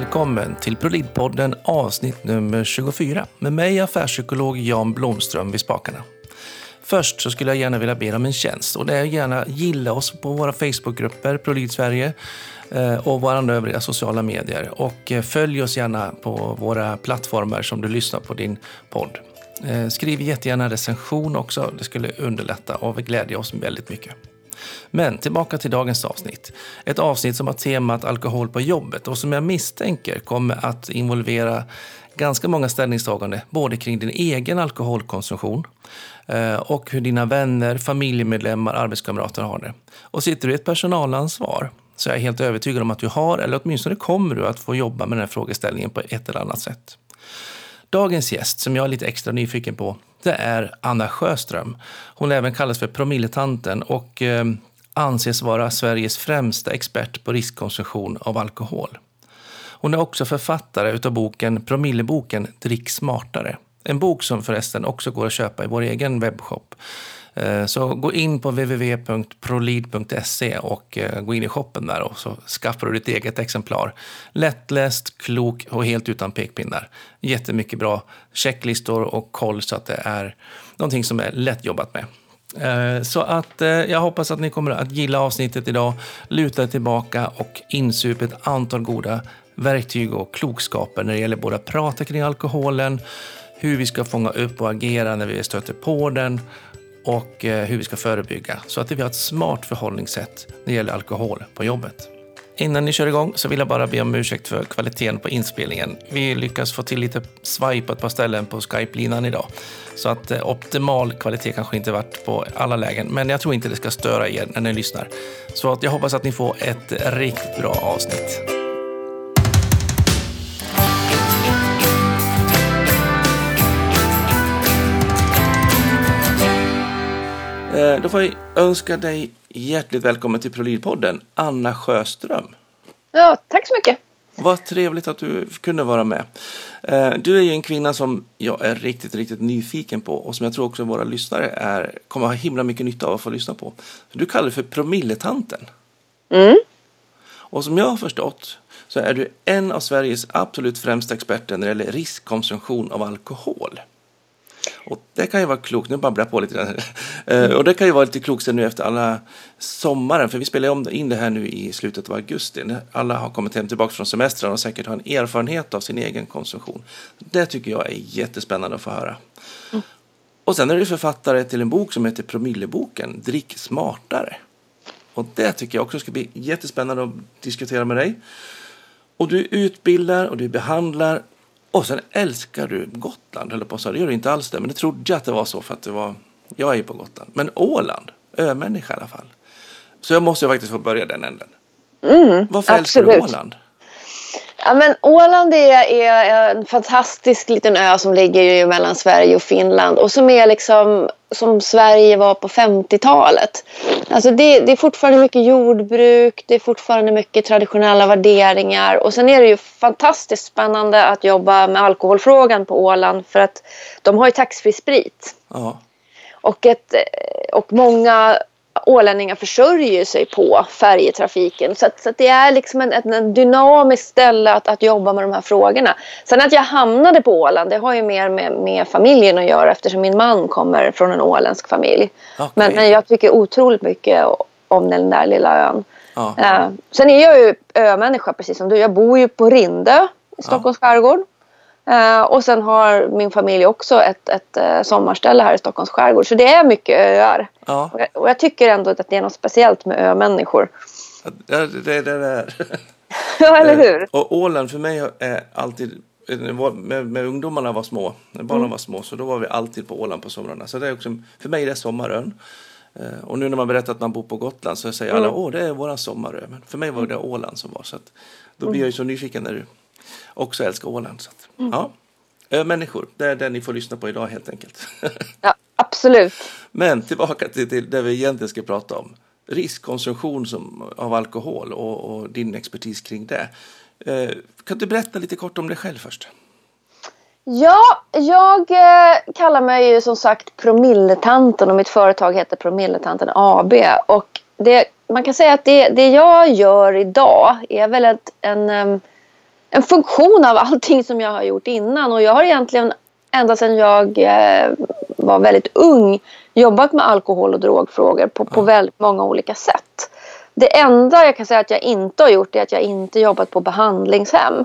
välkommen till ProLid-podden avsnitt nummer 24 med mig affärspsykolog Jan Blomström vid spakarna. Först så skulle jag gärna vilja be om en tjänst och det är gärna gilla oss på våra Facebookgrupper, ProLid Sverige eh, och våra övriga sociala medier. Och eh, följ oss gärna på våra plattformar som du lyssnar på din podd. Eh, skriv jättegärna en recension också, det skulle underlätta och glädja oss väldigt mycket. Men tillbaka till dagens avsnitt. Ett avsnitt som har temat alkohol på jobbet och som jag misstänker kommer att involvera ganska många ställningstaganden både kring din egen alkoholkonsumtion eh, och hur dina vänner, familjemedlemmar, arbetskamrater har det. Och sitter du i ett personalansvar så är jag helt övertygad om att du har, eller åtminstone kommer du att få jobba med den här frågeställningen på ett eller annat sätt. Dagens gäst, som jag är lite extra nyfiken på, det är Anna Sjöström. Hon även kallas för promilletanten och eh, anses vara Sveriges främsta expert på riskkonsumtion av alkohol. Hon är också författare av boken Promilleboken Drick smartare. En bok som förresten också går att köpa i vår egen webbshop. Eh, så gå in på www.prolid.se och eh, gå in i shoppen där och så skaffar du ditt eget exemplar. Lättläst, klok och helt utan pekpinnar. Jättemycket bra checklistor och koll så att det är någonting som är lätt jobbat med. Eh, så att jag hoppas att ni kommer att gilla avsnittet idag, luta er tillbaka och insup ett antal goda verktyg och klokskaper när det gäller både att prata kring alkoholen, hur vi ska fånga upp och agera när vi stöter på den och eh, hur vi ska förebygga så att vi har ett smart förhållningssätt när det gäller alkohol på jobbet. Innan ni kör igång så vill jag bara be om ursäkt för kvaliteten på inspelningen. Vi lyckas få till lite svaj på ett par ställen på Skype-linan idag. Så att eh, optimal kvalitet kanske inte varit på alla lägen, men jag tror inte det ska störa er när ni lyssnar. Så att jag hoppas att ni får ett riktigt bra avsnitt. Då får jag önska dig hjärtligt välkommen till ProLid-podden, Anna Sjöström. Ja, tack så mycket. Vad trevligt att du kunde vara med. Eh, du är ju en kvinna som jag är riktigt, riktigt nyfiken på och som jag tror också våra lyssnare är, kommer ha himla mycket nytta av att få lyssna på. Du kallar dig för promilletanten. Mm. Och som jag har förstått så är du en av Sveriges absolut främsta experter när det gäller riskkonsumtion av alkohol. Och det kan ju vara klokt, nu babblar jag på lite grann. Mm. och det kan ju vara lite klokt nu efter alla sommaren, för vi spelar om in det här nu i slutet av augusti. Alla har kommit hem tillbaka från semestern och säkert har en erfarenhet av sin egen konsumtion. Det tycker jag är jättespännande att få höra. Mm. Och sen är du författare till en bok som heter Promilleboken, Drick smartare. Och det tycker jag också ska bli jättespännande att diskutera med dig. Och du utbildar och du behandlar och sen älskar du Gotland, eller på så. Det gör du inte alls det, men det trodde jag att det var så för att det var, jag är ju på Gotland. Men Åland, ömänniska i alla fall. Så jag måste ju faktiskt få börja den änden. Mm, Varför absolut. älskar du Åland? Ja, men Åland är, är, en fantastisk liten ö som ligger mellan Sverige och Finland och som är liksom som Sverige var på 50-talet. Alltså det, det, är fortfarande mycket jordbruk, det är fortfarande mycket traditionella värderingar och sen är det ju fantastiskt spännande att jobba med alkoholfrågan på Åland för att de har ju taxfree sprit. Ja. Och, ett, och många ålänningar försörjer sig på färjetrafiken. Så, att, så att det är liksom en, en, en dynamiskt ställe att, att jobba med de här frågorna. Sen att jag hamnade på Åland, det har ju mer med, med familjen att göra eftersom min man kommer från en åländsk familj. Okay. Men, men jag tycker otroligt mycket om den där lilla ön. Ja. Uh, sen är jag ju ömänniska precis som du. Jag bor ju på Rindö i Stockholms ja. skärgård. Uh, och sen har min familj också ett, ett uh, sommarställe här i Stockholms skärgård. Så det är mycket öar. Ja. Och, jag, och, jag, tycker ändå att det är något speciellt med ömänniskor. Ja, det, det, det är Ja, eller hur? Uh, och Åland för mig är alltid med, med ungdomarna var små, när barnen mm. var små, så då var vi alltid på Åland på somrarna. Så det är också, för mig är det sommarön. Och nu när man berättar att man bor på Gotland så säger alla, mm. åh det är våran sommarö. Men för mig var det Åland som var. Så att, då blir jag ju så nyfiken när du också älskar Åland. Så att, mm. ja. Människor, det är det ni får lyssna på idag helt enkelt. ja, absolut. Men tillbaka till, till det vi egentligen ska prata om. Riskkonsumtion som, av alkohol och, och din expertis kring det. Eh, kan du berätta lite kort om dig själv först? Ja, jag eh, kallar mig ju som sagt Promilletanten och mitt företag heter Promilletanten AB. Och det, man kan säga att det, det jag gör idag är väl ett, en, en funktion av allting som jag har gjort innan. Och jag har egentligen ända sedan jag eh, var väldigt ung jobbat med alkohol och drogfrågor på, på väldigt många olika sätt. Det enda jag kan säga att jag inte har gjort är att jag inte jobbat på behandlingshem.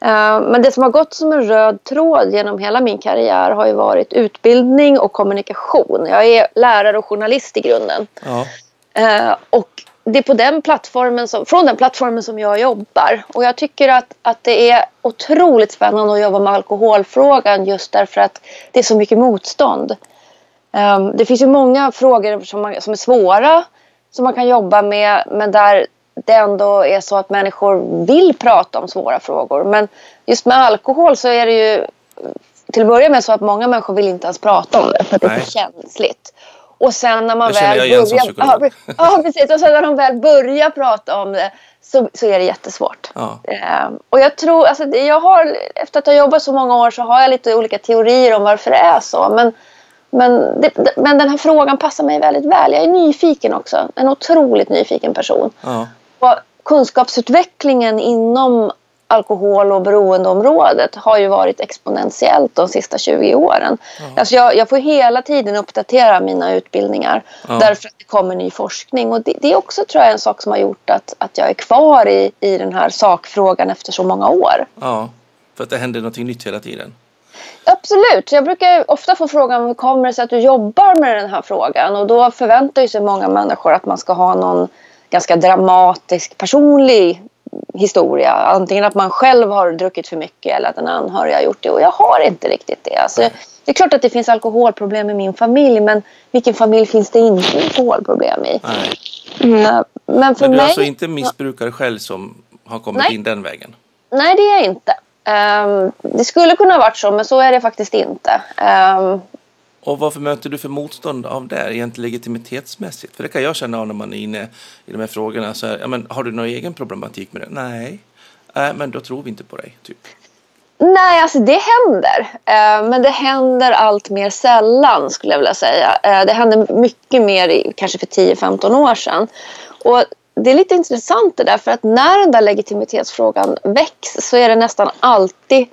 Eh, men det som har gått som en röd tråd genom hela min karriär har ju varit utbildning och kommunikation. Jag är lärare och journalist i grunden. Ja. Eh, och det är på den plattformen som, från den plattformen som jag jobbar. Och jag tycker att, att det är otroligt spännande att jobba med alkoholfrågan just därför att det är så mycket motstånd. Um, det finns ju många frågor som, man, som är svåra som man kan jobba med men där det ändå är så att människor vill prata om svåra frågor. Men just med alkohol så är det ju till att börja med så att många människor vill inte ens prata om det för att det är för känsligt. Och sen när man det väl börjar... Ja, ja, precis. Och sen när de väl börjar prata om det så, så är det jättesvårt. Ja. Eh, och jag tror, alltså, jag har, efter att ha jobbat så många år så har jag lite olika teorier om varför det är så. Men, men, det, men den här frågan passar mig väldigt väl. Jag är nyfiken också. En otroligt nyfiken person. Ja. Och kunskapsutvecklingen inom alkohol och beroendeområdet har ju varit exponentiellt de sista 20 åren. Ja. Alltså jag, jag, får hela tiden uppdatera mina utbildningar ja. därför att det kommer ny forskning. Och det, det, är också tror jag en sak som har gjort att, att jag är kvar i, i den här sakfrågan efter så många år. Ja, för att det händer någonting nytt hela tiden. Absolut. Jag brukar ofta få frågan hur kommer det sig att du jobbar med den här frågan? Och då förväntar sig många människor att man ska ha någon ganska dramatisk personlig historia. Antingen att man själv har druckit för mycket eller att en anhörig har gjort det. Och jag har inte riktigt det. Alltså, det är klart att det finns alkoholproblem i min familj men vilken familj finns det inte alkoholproblem i? Nej. Mm, men för men du är alltså inte missbrukare själv som har kommit Nej. in den vägen? Nej, det är jag inte. Um, det skulle kunna varit så men så är det faktiskt inte. Um, och varför möter du för motstånd av det, rent legitimitetsmässigt? För det kan jag känna av när man är inne i de här frågorna. Så här, ja, men, har du någon egen problematik med det? Nej, äh, men då tror vi inte på dig. Typ. Nej, alltså det händer. Eh, men det händer allt mer sällan skulle jag vilja säga. Eh, det hände mycket mer kanske för 10-15 år sedan. Och det är lite intressant det där för att när den där legitimitetsfrågan väcks så är det nästan alltid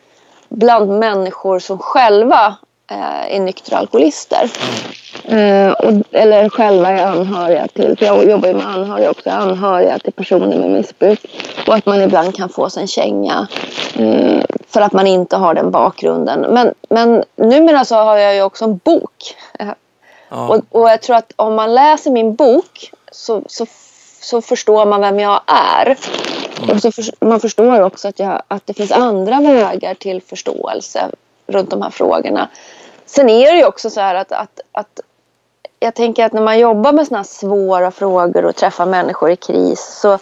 bland människor som själva är nyktra alkoholister. Eh, och, eller själva är anhöriga till, för jag jobbar ju med anhöriga också, anhöriga till personer med missbruk. Och att man ibland kan få sig en känga eh, för att man inte har den bakgrunden. Men, men numera så har jag ju också en bok. Ja. Och, och jag tror att om man läser min bok så, så, så förstår man vem jag är. Mm. Och så för, man förstår också att, jag, att det finns andra vägar till förståelse runt de här frågorna. Sen är det ju också så här att, att, att jag tänker att när man jobbar med sådana här svåra frågor och träffar människor i kris så,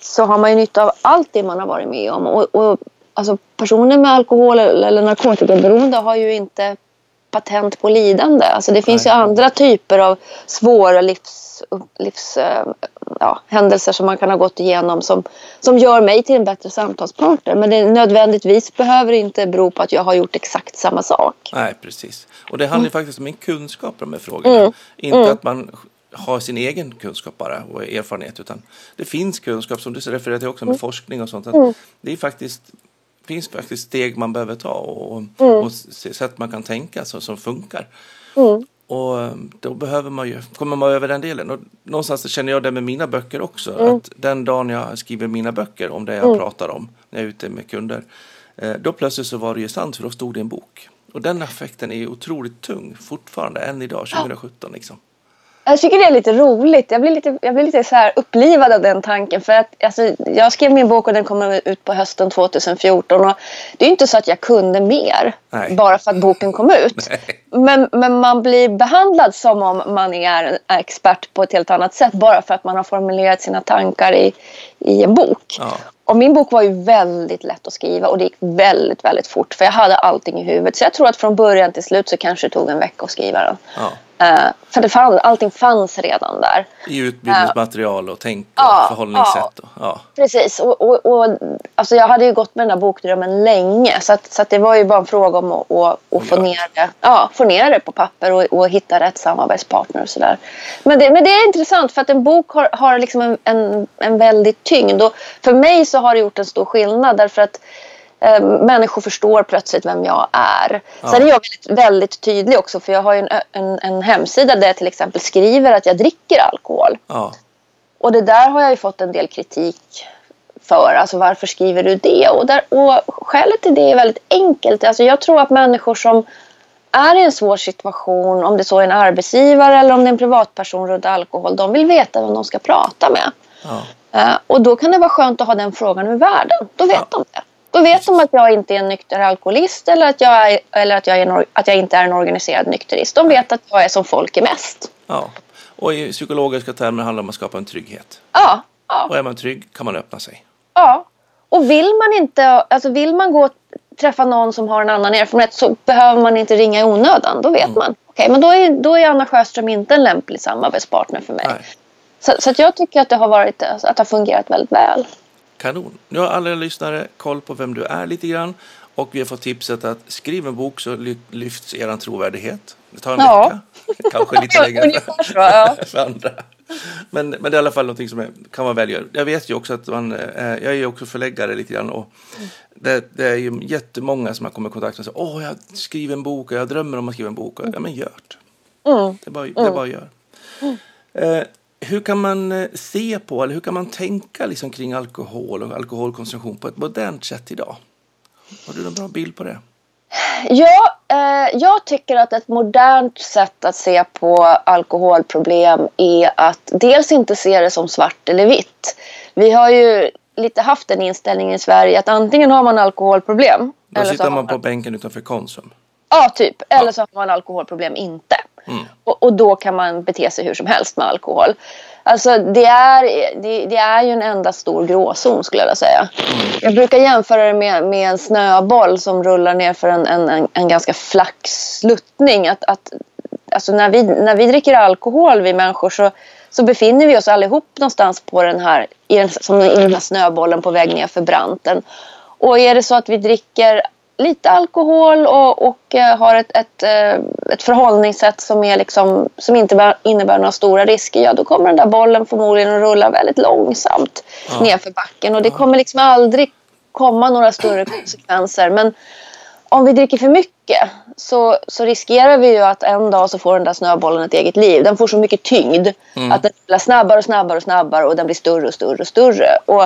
så har man ju nytta av allt det man har varit med om. Och, och alltså personer med alkohol eller narkotikaberoende har ju inte patent på lidande. Alltså det finns Nej. ju andra typer av svåra livs, livs, eh, ja, som man kan ha gått igenom som, som gör mig till en bättre samtalspartner. Men det nödvändigtvis behöver inte bero på att jag har gjort exakt samma sak. Nej, precis. Och det handlar mm. faktiskt om en kunskap om de här frågorna. Mm. Inte mm. att man har sin egen kunskap bara och erfarenhet utan det finns kunskap som du refererar till också med mm. forskning och sånt. Mm. Det är faktiskt finns faktiskt steg man behöver ta och, mm. och sätt man kan tänka så, som funkar. Mm. Och eh, då behöver man ju, kommer man över den delen. Och någonstans känner jag det med mina böcker också. Mm. Att den dagen jag skriver mina böcker om det jag mm. pratar om när jag är ute med kunder. Eh, då plötsligt så var det ju sant för då stod det i en bok. Och den effekten är otroligt tung fortfarande än idag 2017 liksom. Jag tycker det är lite roligt. Jag blir lite, jag blir lite så här upplivad av den tanken. För att, alltså, jag skrev min bok och den kommer ut på hösten 2014. Och det är inte så att jag kunde mer Nej. bara för att boken kom ut. Men, men man blir behandlad som om man är expert på ett helt annat sätt bara för att man har formulerat sina tankar i, i en bok. Ja. Och min bok var ju väldigt lätt att skriva och det gick väldigt, väldigt fort. För jag hade allting i huvudet. Så jag tror att från början till slut så kanske det tog en vecka att skriva den. Ja. Eh, för det fann, allting fanns redan där. I utbildningsmaterial och tänk och Ja, förhållningssätt. Och, ja. Precis. Och, och, och, alltså jag hade ju gått med den där bokdrömmen länge. Så, att, så att det var ju bara en fråga om att, att, få, ner det, ja, få ner det på papper och, och hitta rätt samarbetspartner och sådär. Men det, men det är intressant för att en bok har, har liksom en, en, en väldig tyngd. Och för mig så har det gjort en stor skillnad därför att eh, människor förstår plötsligt vem jag är. Sen är jag väldigt, väldigt tydlig också för jag har en, en, en hemsida där jag till exempel skriver att jag dricker alkohol. Ja. Och det där har jag ju fått en del kritik för. Alltså varför skriver du det? Och, där, och skälet till det är väldigt enkelt. Alltså jag tror att människor som är i en svår situation, om det så är en arbetsgivare eller om det är en privatperson runt alkohol, de vill veta vem de ska prata med. Ja. Eh, och då kan det vara skönt att ha den frågan ur världen. Då vet Ja. de det. Då vet de att jag inte är en nykter alkoholist eller att jag, är, eller att jag, en, att jag inte är en organiserad nykterist. De vet att jag är som folk är mest. ja. Och i psykologiska termer handlar det om att skapa en trygghet. Ja, ja. Och är man trygg kan man öppna sig. Ja, och vill man inte, alltså vill man gå träffa någon som har en annan erfarenhet så behöver man inte ringa i onödan. Då vet Mm. man. Okej, men då är, då är Anna Sjöström inte en lämplig samarbetspartner för mig. Nej. Så, så att jag tycker att det har varit, att det har fungerat väldigt väl. Kanon. Nu har alla lyssnare koll på vem du är lite grann. Och vi har fått tipset att skriv en bok så ly- lyfts er trovärdighet. Det tar en Ja. vecka. Kanske lite längre Ungefär så, ja. för andra. Men, men det är i alla fall någonting som är, kan vara välgörande. Jag vet ju också att man, eh, jag är ju också förläggare lite grann och det, det är ju jättemånga som har kommit i kontakt med och säger åh jag skriver en bok och jag drömmer om att skriva en bok. Ja men gör det. Mm. Det är bara, det är bara att göra. Eh, hur kan man eh, se på eller hur kan man tänka liksom, kring alkohol och alkoholkonsumtion på ett modernt sätt idag? Har du någon bra bild på det? Ja, eh, jag tycker att ett modernt sätt att se på alkoholproblem är att dels inte se det som svart eller vitt. Vi har ju lite haft den inställningen i Sverige att antingen har man alkoholproblem. Då eller sitter man på bänken utanför Konsum. Ja, typ. Eller så har man alkoholproblem inte. Mm. Och, och då kan man bete sig hur som helst med alkohol. Alltså det är, det, det är ju en enda stor gråzon skulle jag vilja säga. Jag brukar jämföra det med, med en snöboll som rullar ner för en, en, en, en ganska flack sluttning. Att, att, alltså när, vi, när vi dricker alkohol, vi människor, så, så befinner vi oss allihop någonstans på den här, i den, som i den här snöbollen på väg ner för branten. Och är det så att vi dricker lite alkohol och, och eh, har ett, ett, eh, ett förhållningssätt som, är liksom, som inte bär- innebär några stora risker, ja då kommer den där bollen förmodligen att rulla väldigt långsamt Ja. nerför backen och det kommer liksom aldrig komma några större konsekvenser. Men om vi dricker för mycket så, så riskerar vi ju att en dag så får den där snöbollen ett eget liv. Den får så mycket tyngd Mm. att den blir snabbare och snabbare och snabbare och den blir större och större och större. Och,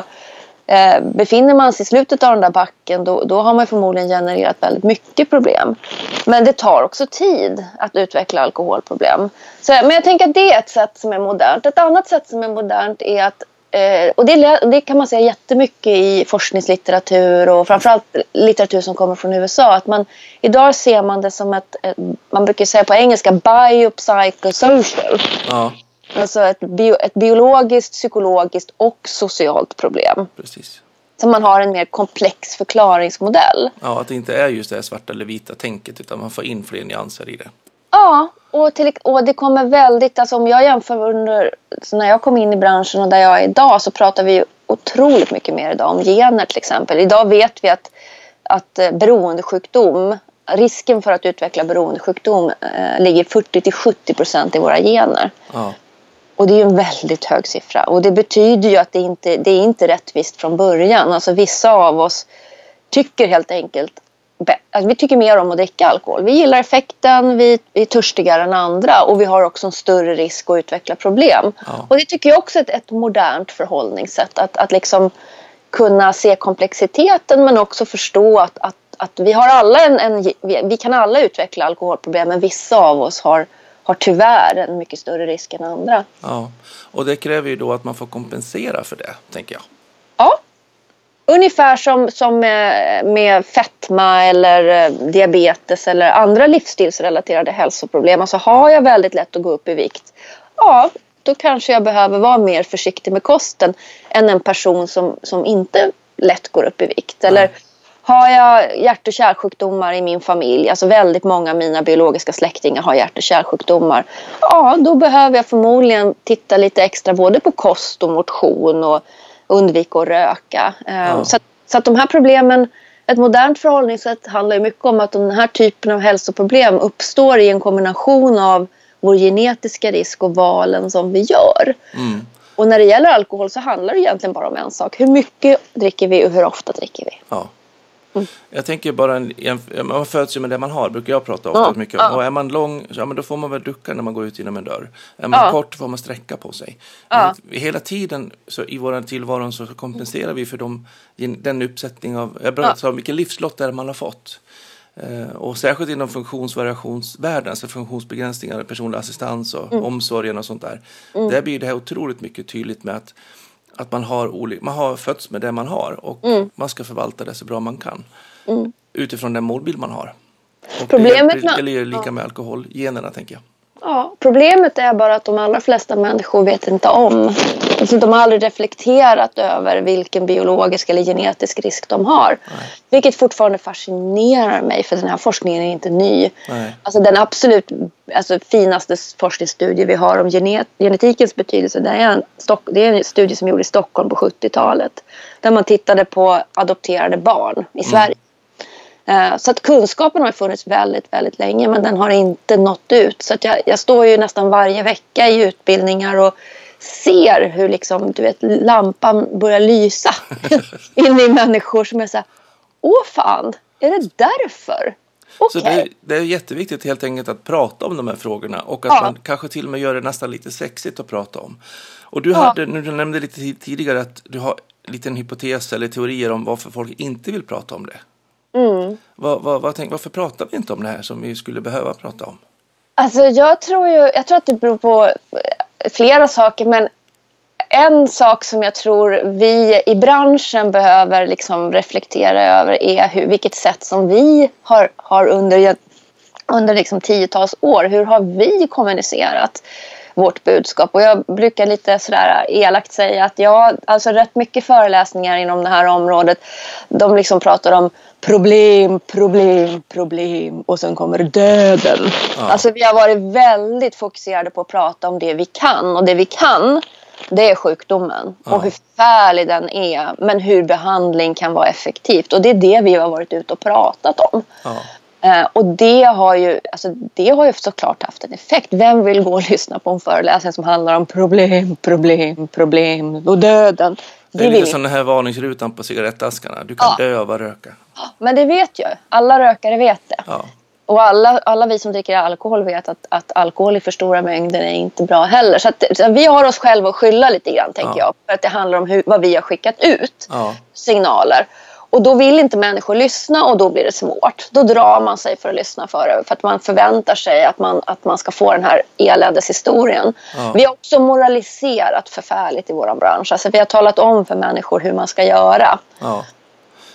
Eh, befinner man sig i slutet av den där backen då, då har man förmodligen genererat väldigt mycket problem. Men det tar också tid att utveckla alkoholproblem. Så, men jag tänker att det är ett sätt som är modernt. Ett annat sätt som är modernt är att Eh, och det, det kan man säga jättemycket i forskningslitteratur och framförallt litteratur som kommer från USA. Att man, idag ser man det som ett, ett man brukar säga på engelska, biopsychosocial. Ja, Alltså ett, bio, ett biologiskt, psykologiskt och socialt problem. precis. Så man har en mer komplex förklaringsmodell. Ja, att det inte är just det här svarta eller vita tänket utan man får in fler nyanser i det. Ja, och, till, och det kommer väldigt, alltså om jag jämför under, så när jag kom in i branschen och där jag är idag så pratar vi otroligt mycket mer idag om gener till exempel. Idag vet vi att, att eh, beroendesjukdom, risken för att utveckla beroendesjukdom eh, ligger 40 till 70 procent i våra gener. Ja, Och det är ju en väldigt hög siffra. Och det betyder ju att det inte det är inte rättvist från början. Alltså vissa av oss tycker helt enkelt alltså vi tycker mer om att dricka alkohol. Vi gillar effekten, vi, vi är törstigare än andra och vi har också en större risk att utveckla problem. Ja. Och det tycker jag också är ett, ett modernt förhållningssätt. Att, att liksom kunna se komplexiteten men också förstå att, att, att vi har alla en, en vi, vi kan alla utveckla alkoholproblem men vissa av oss har, har tyvärr en mycket större risk än andra. ja. Och det kräver ju då att man får kompensera för det, tänker jag. Ja. Ungefär som, som med, med fetma eller eh, diabetes eller andra livsstilsrelaterade hälsoproblem. Alltså har jag väldigt lätt att gå upp i vikt, ja då kanske jag behöver vara mer försiktig med kosten än en person som, som inte lätt går upp i vikt. Eller Har jag hjärt och kärlsjukdomar i min familj, alltså väldigt många av mina biologiska släktingar har hjärt och kärlsjukdomar. Ja, då behöver jag förmodligen titta lite extra både på kost och motion och undvika att röka. Eh, Ja. Så, att, så att de här problemen, ett modernt förhållningssätt handlar mycket om att den här typen av hälsoproblem uppstår i en kombination av vår genetiska risk och valen som vi gör. Mm. Och när det gäller alkohol så handlar det egentligen bara om en sak. Hur mycket dricker vi och hur ofta dricker vi? Ja. Mm. Jag tänker bara, en, en, man föds ju med det man har, brukar jag prata ofta Ja, mycket om. ja. Och är man lång, ja men då får man väl ducka när man går ut genom en dörr. Är man Ja. kort får man sträcka på sig. Ja. Hela tiden så i vår tillvaro så kompenserar vi för de, den uppsättning av, jag Ja. säga vilken livslott är det man har fått. Eh, och särskilt inom funktionsvariationsvärlden, alltså funktionsbegränsningar, personlig assistans och Mm. omsorgen och sånt där. Där blir det här otroligt mycket tydligt med att, att man, har olika, man har fötts med det man har och Mm. man ska förvalta det så bra man kan. Utifrån den målbild man har. Och Problemet det med- gäller ju lika med alkoholgenerna tänker jag. Ja, problemet är bara att de allra flesta människor vet inte om. Alltså, de har aldrig reflekterat över vilken biologisk eller genetisk risk de har. Vilket fortfarande fascinerar mig för den här forskningen är inte ny. Nej. Alltså den absolut alltså, finaste forskningsstudie vi har om genet genetikens betydelse det är, en det är en studie som gjordes i Stockholm på 70-talet. Där man tittade på adopterade barn i Sverige. Eh, Så att kunskapen har funnits väldigt, väldigt länge men den har inte nått ut. Så att jag, jag står ju nästan varje vecka i utbildningar och ser hur liksom, du vet, lampan börjar lysa in i människor som är så här, åh fan, är det därför? Så Okej. det, är- det är jätteviktigt helt enkelt att prata om de här frågorna och att Ja. man kanske till och med gör det nästan lite sexigt att prata om. Och du, Ja. hade, nu, du nämnde lite ti- tidigare att du har en liten hypotes eller teorier om varför folk inte vill prata om det. Mm. Vad, vad, vad tänk, varför pratar vi inte om det här som vi skulle behöva prata om? Alltså jag tror ju, jag tror att det beror på eh, flera saker men en sak som jag tror vi i branschen behöver liksom reflektera över är hur, vilket sätt som vi har, har under, under liksom tiotals år, hur har vi kommunicerat vårt budskap? Och jag brukar lite sådär elakt säga att ja, alltså rätt mycket föreläsningar inom det här området, de liksom pratar om problem, problem, problem och sen kommer döden. Alltså vi har varit väldigt fokuserade på att prata om det vi kan och det vi kan det är sjukdomen Ja. och hur förfärlig den är men hur behandling kan vara effektivt och det är det vi har varit ute och pratat om. Ja. Eh, och det har, ju, alltså, det har ju såklart haft en effekt. Vem vill gå och lyssna på en föreläsning som handlar om problem, problem, problem och döden? Det Det är lite som den här varningsrutan på cigarettaskarna. Du kan Ja. dö av att röka. Men det vet ju. Alla rökare vet det. Ja. Och alla, alla vi som dricker alkohol vet att, att alkohol i för stora mängder är inte bra heller. Så, att, så vi har oss själva att skylla lite grann tänker Ja. jag. För att det handlar om hur, vad vi har skickat ut. Ja. Signaler. Och då vill inte människor lyssna och då blir det svårt. Då drar man sig för att lyssna för det. För att man förväntar sig att man, att man ska få den här eländeshistorien. Ja. Vi har också moraliserat förfärligt i vår bransch. Alltså vi har talat om för människor hur man ska göra. ja.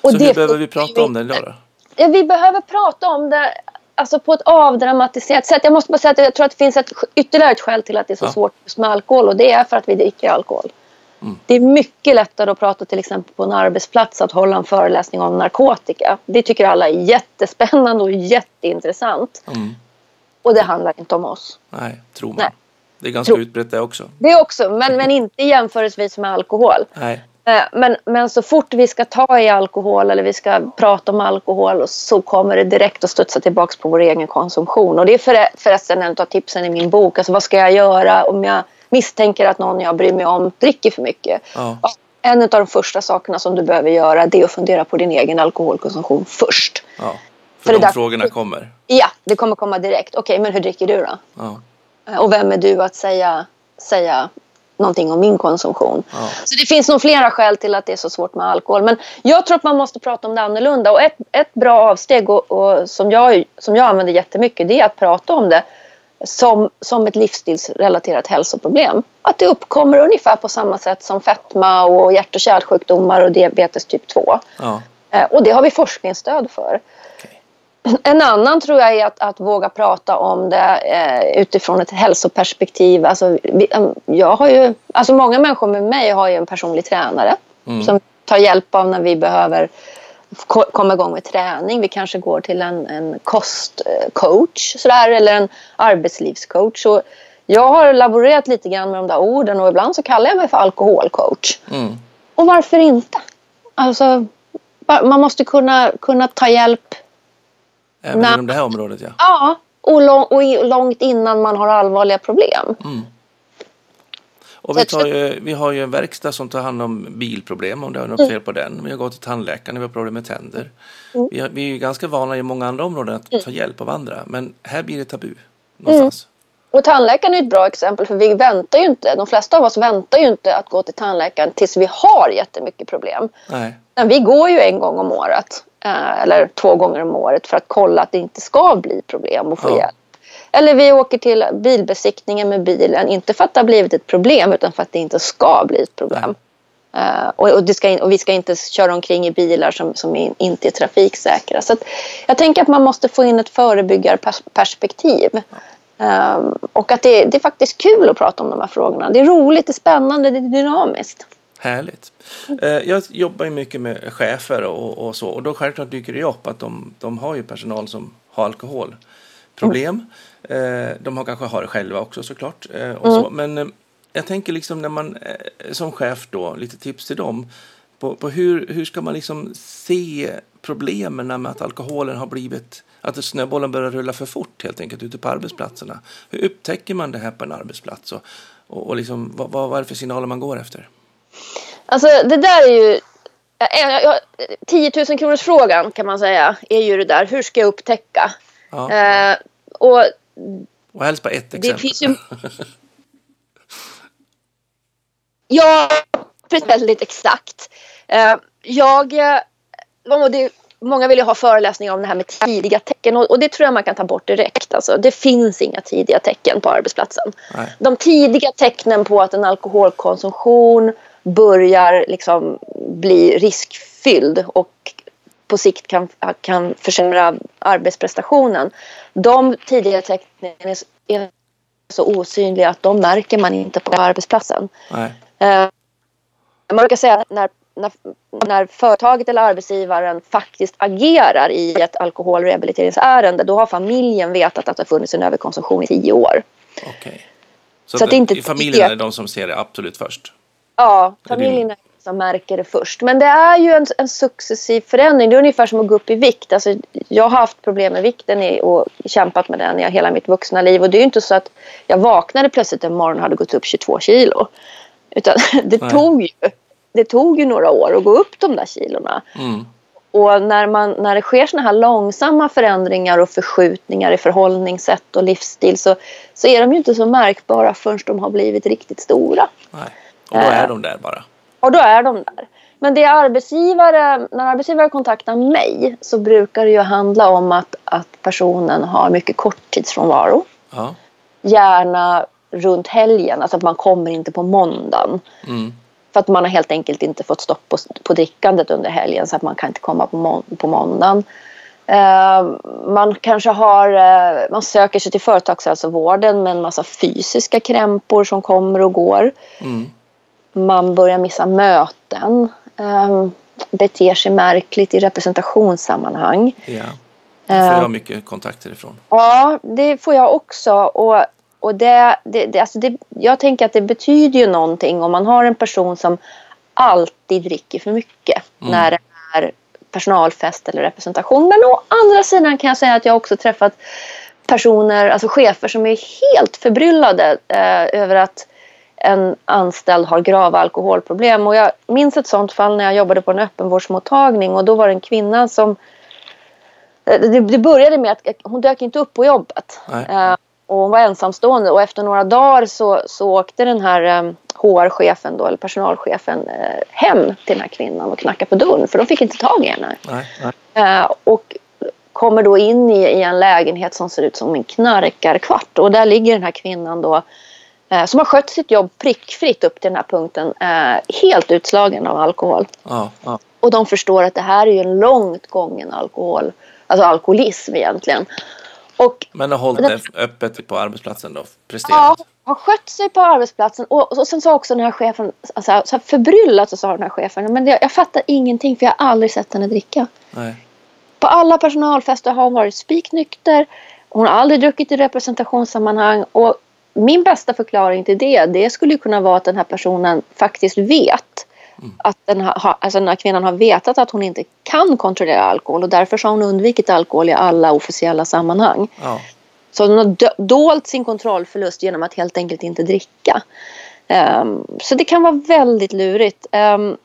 Och Så det hur behöver vi prata om det då? Ja, vi behöver prata om det alltså på ett avdramatiserat sätt. Jag måste bara säga att jag tror att det finns ett, ytterligare ett skäl till att det är så Ja. svårt med alkohol och det är för att vi dricker alkohol. Mm. Det är mycket lättare att prata till exempel på en arbetsplats att hålla en föreläsning om narkotika. Det tycker alla är jättespännande och jätteintressant. Mm. Och det handlar inte om oss. Nej, tror man. Nej. Det är ganska Tro- utbrett det också. Det också, men, men inte jämförelsevis med alkohol. Nej. Eh, Men, men så fort vi ska ta i alkohol eller vi ska prata om alkohol så kommer det direkt att studsa tillbaka på vår egen konsumtion. Och det är för, förresten en av tipsen i min bok. Alltså vad ska jag göra om jag misstänker att någon jag bryr mig om dricker för mycket? Ja. En av de första sakerna som du behöver göra det är att fundera på din egen alkoholkonsumtion först. ja. För, För de där- frågorna kommer. Ja, det kommer komma direkt. Okej, men hur dricker du då? Ja. Eh, Och vem är du att säga, säga någonting om min konsumtion? Ja. Så det finns nog flera skäl till att det är så svårt med alkohol. Men jag tror att man måste prata om det annorlunda. Och ett, ett bra avsteg och, och som, jag, som jag använder jättemycket det är att prata om det som, som ett livsstilsrelaterat hälsoproblem. Att det uppkommer ungefär på samma sätt som fetma och hjärt och kärlsjukdomar och diabetes typ 2. Ja. Eh, Och det har vi forskningsstöd för. En annan tror jag är att, att våga prata om det eh, utifrån ett hälsoperspektiv. Alltså, vi, em, jag har ju, alltså många människor med mig har ju en personlig tränare Mm. som tar hjälp av när vi behöver komma igång med träning. Vi kanske går till en, en kostcoach sådär, eller en arbetslivscoach. Så jag har laborerat lite grann med de där orden och ibland så kallar jag mig för alkoholcoach. Mm. Och varför inte? Alltså, man måste kunna, kunna ta hjälp Även Nej. inom det här området, ja. ja, och, lång, och långt innan man har allvarliga problem. Och vi, tar ju, vi har ju en verkstad som tar hand om bilproblem om det är något fel på den. Vi har gått till tandläkaren när vi har problem med tänder. Vi, har, vi är ju ganska vana i många andra områden att ta hjälp av andra. Men här blir det tabu någonstans. Och tandläkaren är ett bra exempel för vi väntar ju inte, de flesta av oss väntar ju inte att gå till tandläkaren tills vi har jättemycket problem. Nej. Men vi går ju en gång om året eh, eller två gånger om året för att kolla att det inte ska bli problem och få Ja. hjälp. Eller vi åker till bilbesiktningen med bilen, inte för att det har blivit ett problem utan för att det inte ska bli ett problem. Eh, och, och, ska in, och vi ska inte köra omkring i bilar som, som in, inte är trafiksäkra. Så jag tänker att man måste få in ett förebyggarperspektiv. Um, och att det, det är faktiskt kul att prata om de här frågorna. Det är roligt, det är spännande, det är dynamiskt. Härligt. Eh, Jag jobbar ju mycket med chefer och, och så. Och då självklart dyker det upp att de, de har ju personal som har alkoholproblem. Eh, De har kanske har det själva också såklart. eh, Och så. Men eh, jag tänker liksom när man som chef då, lite tips till dem. På, på hur, hur ska man liksom se problemen med att alkoholen har blivit att snöbollen börjar rulla för fort helt enkelt ute på arbetsplatserna. Hur upptäcker man det här på en arbetsplats? Och, och, och liksom, vad, vad vad är det för signaler man går efter? Alltså det där är ju... jag- jag- 10 000 kronors frågan kan man säga är ju det där. Hur ska jag upptäcka? Ja. Eh, och Och helst bara ett det exempel. finns ju... Ja, väldigt exakt. Eh, jag... eh, det, många vill ju ha föreläsningar om det här med tidiga tecken och, och det tror jag man kan ta bort direkt. Alltså, det finns inga tidiga tecken på arbetsplatsen. Nej. De tidiga tecknen på att en alkoholkonsumtion börjar liksom bli riskfylld och på sikt kan, kan försämra arbetsprestationen. De tidiga tecknen är så- osynliga att de märker man inte på arbetsplatsen. Nej. Eh, man brukar säga att när, när, när företaget eller arbetsgivaren faktiskt agerar i ett alkoholrehabiliteringsärende då har familjen vetat att det har funnits en överkonsumtion i tio år. Okej. Så, Så att det inte- familjen är de som ser det absolut först? Ja, familjen är som märker det först. Men det är ju en, en successiv förändring. Det är ungefär som att gå upp i vikt. Alltså, jag har haft problem med vikten i, och kämpat med den i hela mitt vuxna liv. Och det är ju inte så att jag vaknade plötsligt en morgon och hade gått upp 22 kilo. Utan det Nej. tog, ju, det tog ju några år att gå upp de där kilorna. Mm. Och när, man, när det sker såna här långsamma förändringar och förskjutningar i förhållningssätt och livsstil så, så är de ju inte så märkbara förrän de har blivit riktigt stora. Nej. Och då är de där bara? Och då är de där. Men det arbetsgivare, när arbetsgivare kontaktar mig så brukar det ju handla om att, att personen har mycket korttidsfrånvaro. Ja. Gärna runt helgen, alltså att man kommer inte på måndagen. Mm. För att man har helt enkelt inte fått stopp på, på drickandet under helgen så att man kan inte komma på, må, på måndagen. Eh, man kanske har, eh, man söker sig till företagshälsovården med en massa fysiska krämpor som kommer och går. Mm. Man börjar missa möten. Eh, beter sig märkligt i representationssammanhang. Ja. Får jag mycket kontakter ifrån. Ja, det får jag också. Och, och det, det, det, alltså det, jag tänker att det betyder ju någonting om man har en person som alltid dricker för mycket när det är personalfest eller representation. Men å andra sidan kan jag säga att jag också träffat personer, alltså chefer som är helt förbryllade eh, över att en anställd har grava alkoholproblem. Och jag minns ett sånt fall när jag jobbade på en öppenvårdsmottagning och då var det en kvinna som Eh, det, det började med att hon dök inte upp på jobbet. Nej. Eh, och hon var ensamstående och efter några dagar så, så åkte den här eh, HR-chefen då, eller personalchefen eh, hem till den här kvinnan och knackade på dörren för de fick inte tag i henne. Nej. Eh, och kommer då in i, i en lägenhet som ser ut som en knarkarkvart och där ligger den här kvinnan då eh, som har skött sitt jobb prickfritt upp till den här punkten eh, helt utslagen av alkohol. Ja. Ja. Och de förstår att det här är ju en långt gången alkohol, alltså alkoholism egentligen. Och, Men har hållit det öppet på arbetsplatsen då? ja, Presterat? har skött sig på arbetsplatsen. Och, och sen sa också den här chefen, alltså, så här förbryllat så sa den här chefen, men jag, jag fattar ingenting för jag har aldrig sett henne dricka. Nej. På alla personalfester har hon varit spiknykter. Hon har aldrig druckit i representationssammanhang. Och min bästa förklaring till det, det skulle kunna vara att den här personen faktiskt vet att den, ha, alltså den här kvinnan har vetat att hon inte kan kontrollera alkohol och därför har hon undvikit alkohol i alla officiella sammanhang. Ja. Så hon har dolt sin kontrollförlust genom att helt enkelt inte dricka. Ehm, så det kan vara väldigt lurigt. Men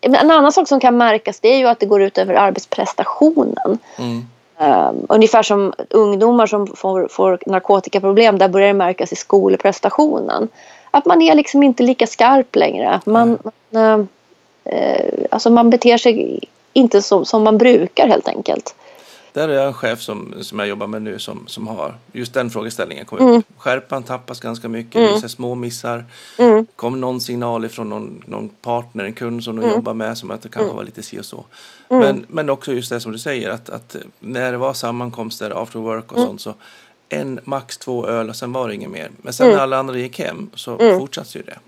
en annan sak som kan märkas det är ju att det går ut över arbetsprestationen. Mm. Um, ungefär som ungdomar som får, får narkotikaproblem, där börjar det märkas i skolprestationen. Att man är liksom inte lika skarp längre. Man, man, eh, alltså man beter sig inte som, som man brukar helt enkelt. Där är jag en chef som, som jag jobbar med nu som, som har just den frågeställningen. Kommer Mm. upp. Skärpan tappas ganska mycket, mm. vissa små missar. Mm. Kom någon signal ifrån någon, någon partner, en kund som de Mm. jobbar med som att det kanske var lite si och så. Men, men också just det som du säger att, att när det var sammankomster, after work Mm. och sånt så en, max två öl och sen var det inget mer. Men sen Mm. när alla andra gick hem så fortsatte ju det.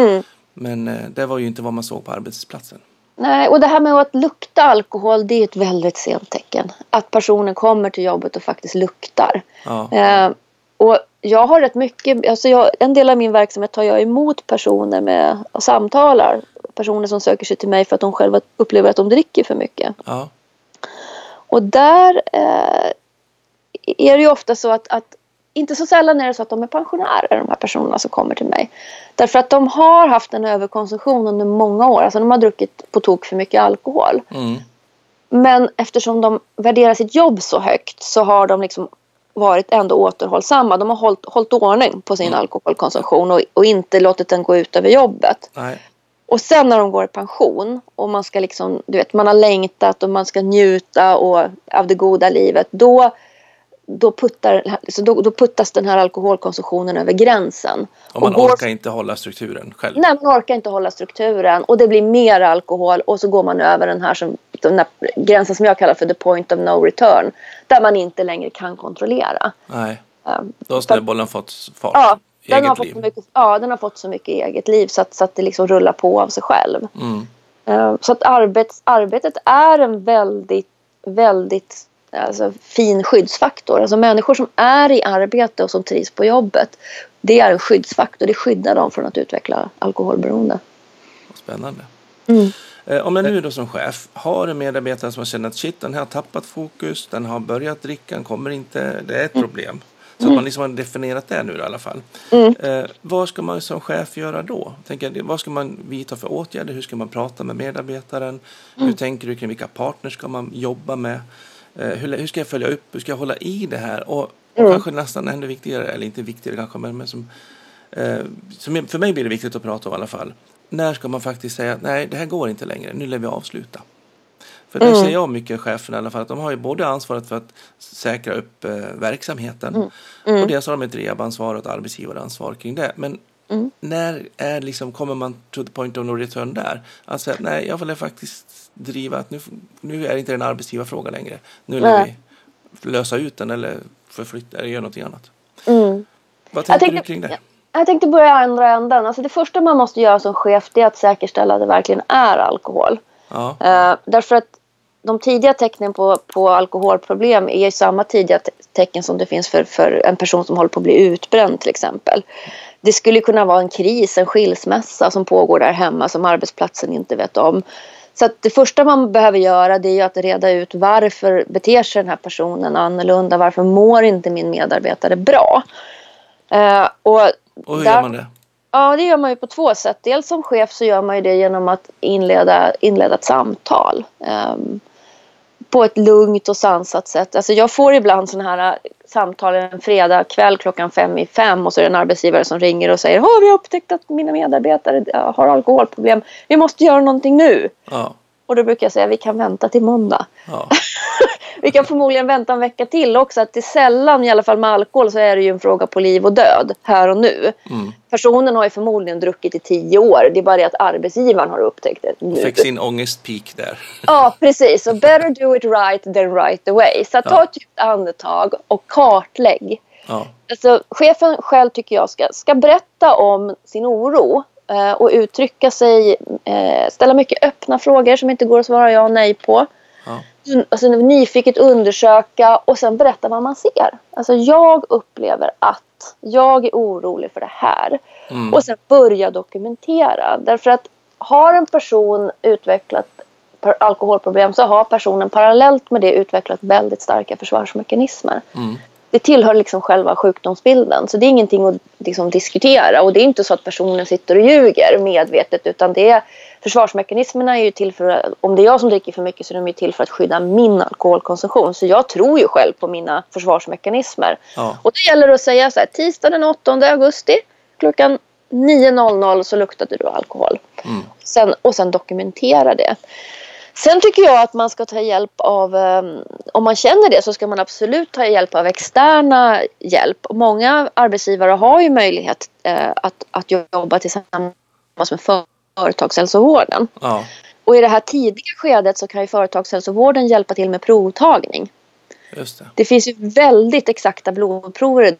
Mm. Men eh, det var ju inte vad man såg på arbetsplatsen. Nej, och det här med att lukta alkohol, det är ett väldigt sent tecken. Att personen kommer till jobbet och faktiskt luktar. Ja, Eh, och jag har rätt mycket, alltså jag, en del av min verksamhet tar jag emot personer med och samtalar. Personer som söker sig till mig för att de själva upplever att de dricker för mycket. ja, Och där eh, är det ju ofta så att, att inte så sällan är det så att de är pensionärer, de här personerna som kommer till mig. Därför att de har haft en överkonsumtion under många år. Alltså de har druckit på tok för mycket alkohol. mm, Men eftersom de värderar sitt jobb så högt så har de liksom varit ändå återhållsamma. De har hållit, hållit ordning på sin Mm. alkoholkonsumtion och, och inte låtit den gå ut över jobbet. nej, Och sen när de går i pension och man ska liksom, du vet, man har längtat och man ska njuta och, av det goda livet. Då, då, puttar, så då, då puttas den här alkoholkonsumtionen över gränsen. och man går- orkar inte hålla strukturen själv. Nej, man orkar inte hålla strukturen och det blir mer alkohol och så går man över den här, som, den här gränsen som jag kallar för the point of no return. Där man inte längre kan kontrollera. Nej, Um, då har snöbollen fått fart. Ja, den har, fått så mycket, ja, den har fått så mycket eget liv så att, så att det liksom rullar på av sig själv. Mm. Eh, Så att arbets, arbetet är en väldigt, väldigt alltså, fin skyddsfaktor. Alltså människor som är i arbete och som trivs på jobbet. Det är en skyddsfaktor. Det skyddar dem från att utveckla alkoholberoende. Spännande. Mm. Eh, Om jag nu då som chef har en medarbetare som känner att shit, den här har tappat fokus, den har börjat dricka, den kommer inte, det är ett problem. Så att man liksom har definierat det nu i alla fall. Eh, vad ska man som chef göra då? Tänker, vad ska man vidta för åtgärder? Hur ska man prata med medarbetaren? Hur tänker du kring vilka partners ska man jobba med? Eh, hur, hur ska jag följa upp? Hur ska jag hålla i det här? Och, och kanske nästan ännu viktigare, eller inte viktigare kanske, men, men som, eh, som för mig blir det viktigt att prata om i alla fall. När ska man faktiskt säga att nej, det här går inte längre, nu lär vi avsluta. För där ser jag mycket cheferna i alla fall att de har ju både ansvaret för att säkra upp eh, verksamheten och dels har de ett rehabansvar och ett arbetsgivaransvar kring det. Men när är liksom, kommer man to the point of no return där? Alltså nej, jag vill faktiskt driva att nu, nu är det inte en arbetsgivarfråga längre. Nu Nej. vi lösa ut den eller förflytta eller göra någonting annat. Mm. Vad tänker tänkte- du kring det? Jag tänkte börja i andra änden. Alltså det första man måste göra som chef är att säkerställa att det verkligen är alkohol. Ja, Eh, därför att de tidiga tecknen på, på alkoholproblem är samma tidiga te- tecken som det finns för, för en person som håller på att bli utbränd till exempel. Det skulle kunna vara en kris, en skilsmässa som pågår där hemma som arbetsplatsen inte vet om. Så det första man behöver göra det är att reda ut varför beter sig den här personen annorlunda? Varför mår inte min medarbetare bra? Eh, och och hur där- gör man det? Ja, det gör man ju på två sätt. Dels som chef så gör man ju det genom att inleda, inleda ett samtal. ehm, på ett lugnt och sansat sätt. Alltså jag får ibland sådana här äh, samtal en fredag kväll klockan fem i fem och så är det en arbetsgivare som ringer och säger att vi har upptäckt att mina medarbetare äh, har alkoholproblem. Vi måste göra någonting nu. Ja, och då brukar jag säga vi kan vänta till måndag. Ja. Vi kan förmodligen vänta en vecka till också. Att det är sällan, i alla fall med alkohol, så är det ju en fråga på liv och död här och nu. Mm. Personen har ju förmodligen druckit i tio år. Det är bara det att arbetsgivaren har upptäckt det nu. Fick sin ångestpeak där. Ja, precis. Så better do it right than right away. Så ta ett djupt andetag och kartlägg. Ja. Alltså, chefen själv tycker jag ska, ska berätta om sin oro och uttrycka sig, eh, ställa mycket öppna frågor som inte går att svara ja och nej på. Ja. Alltså, nyfiket undersöka och sen berätta vad man ser. Alltså jag upplever att jag är orolig för det här. Mm. Och sen börja dokumentera. Därför att har en person utvecklat alkoholproblem så har personen parallellt med det utvecklat väldigt starka försvarsmekanismer. Mm. Det tillhör liksom själva sjukdomsbilden. Så det är ingenting att liksom diskutera. Och det är inte så att personen sitter och ljuger medvetet. Utan det är, försvarsmekanismerna är ju till för, om det är jag som dricker för mycket så är de till för att skydda min alkoholkonsumtion. Så jag tror ju själv på mina försvarsmekanismer. Ja. Och det gäller att säga så här, tisdag den 8 augusti klockan 9.00 så luktade du alkohol. Mm. Sen, och sen dokumentera det. Sen tycker jag att man ska ta hjälp av, eh, om man känner det så ska man absolut ta hjälp av externa hjälp. Många arbetsgivare har ju möjlighet eh, att, att jobba tillsammans med företagshälsovården. Ja. Och i det här tidiga skedet så kan ju företagshälsovården hjälpa till med provtagning. Just det. Det finns ju väldigt exakta blodprover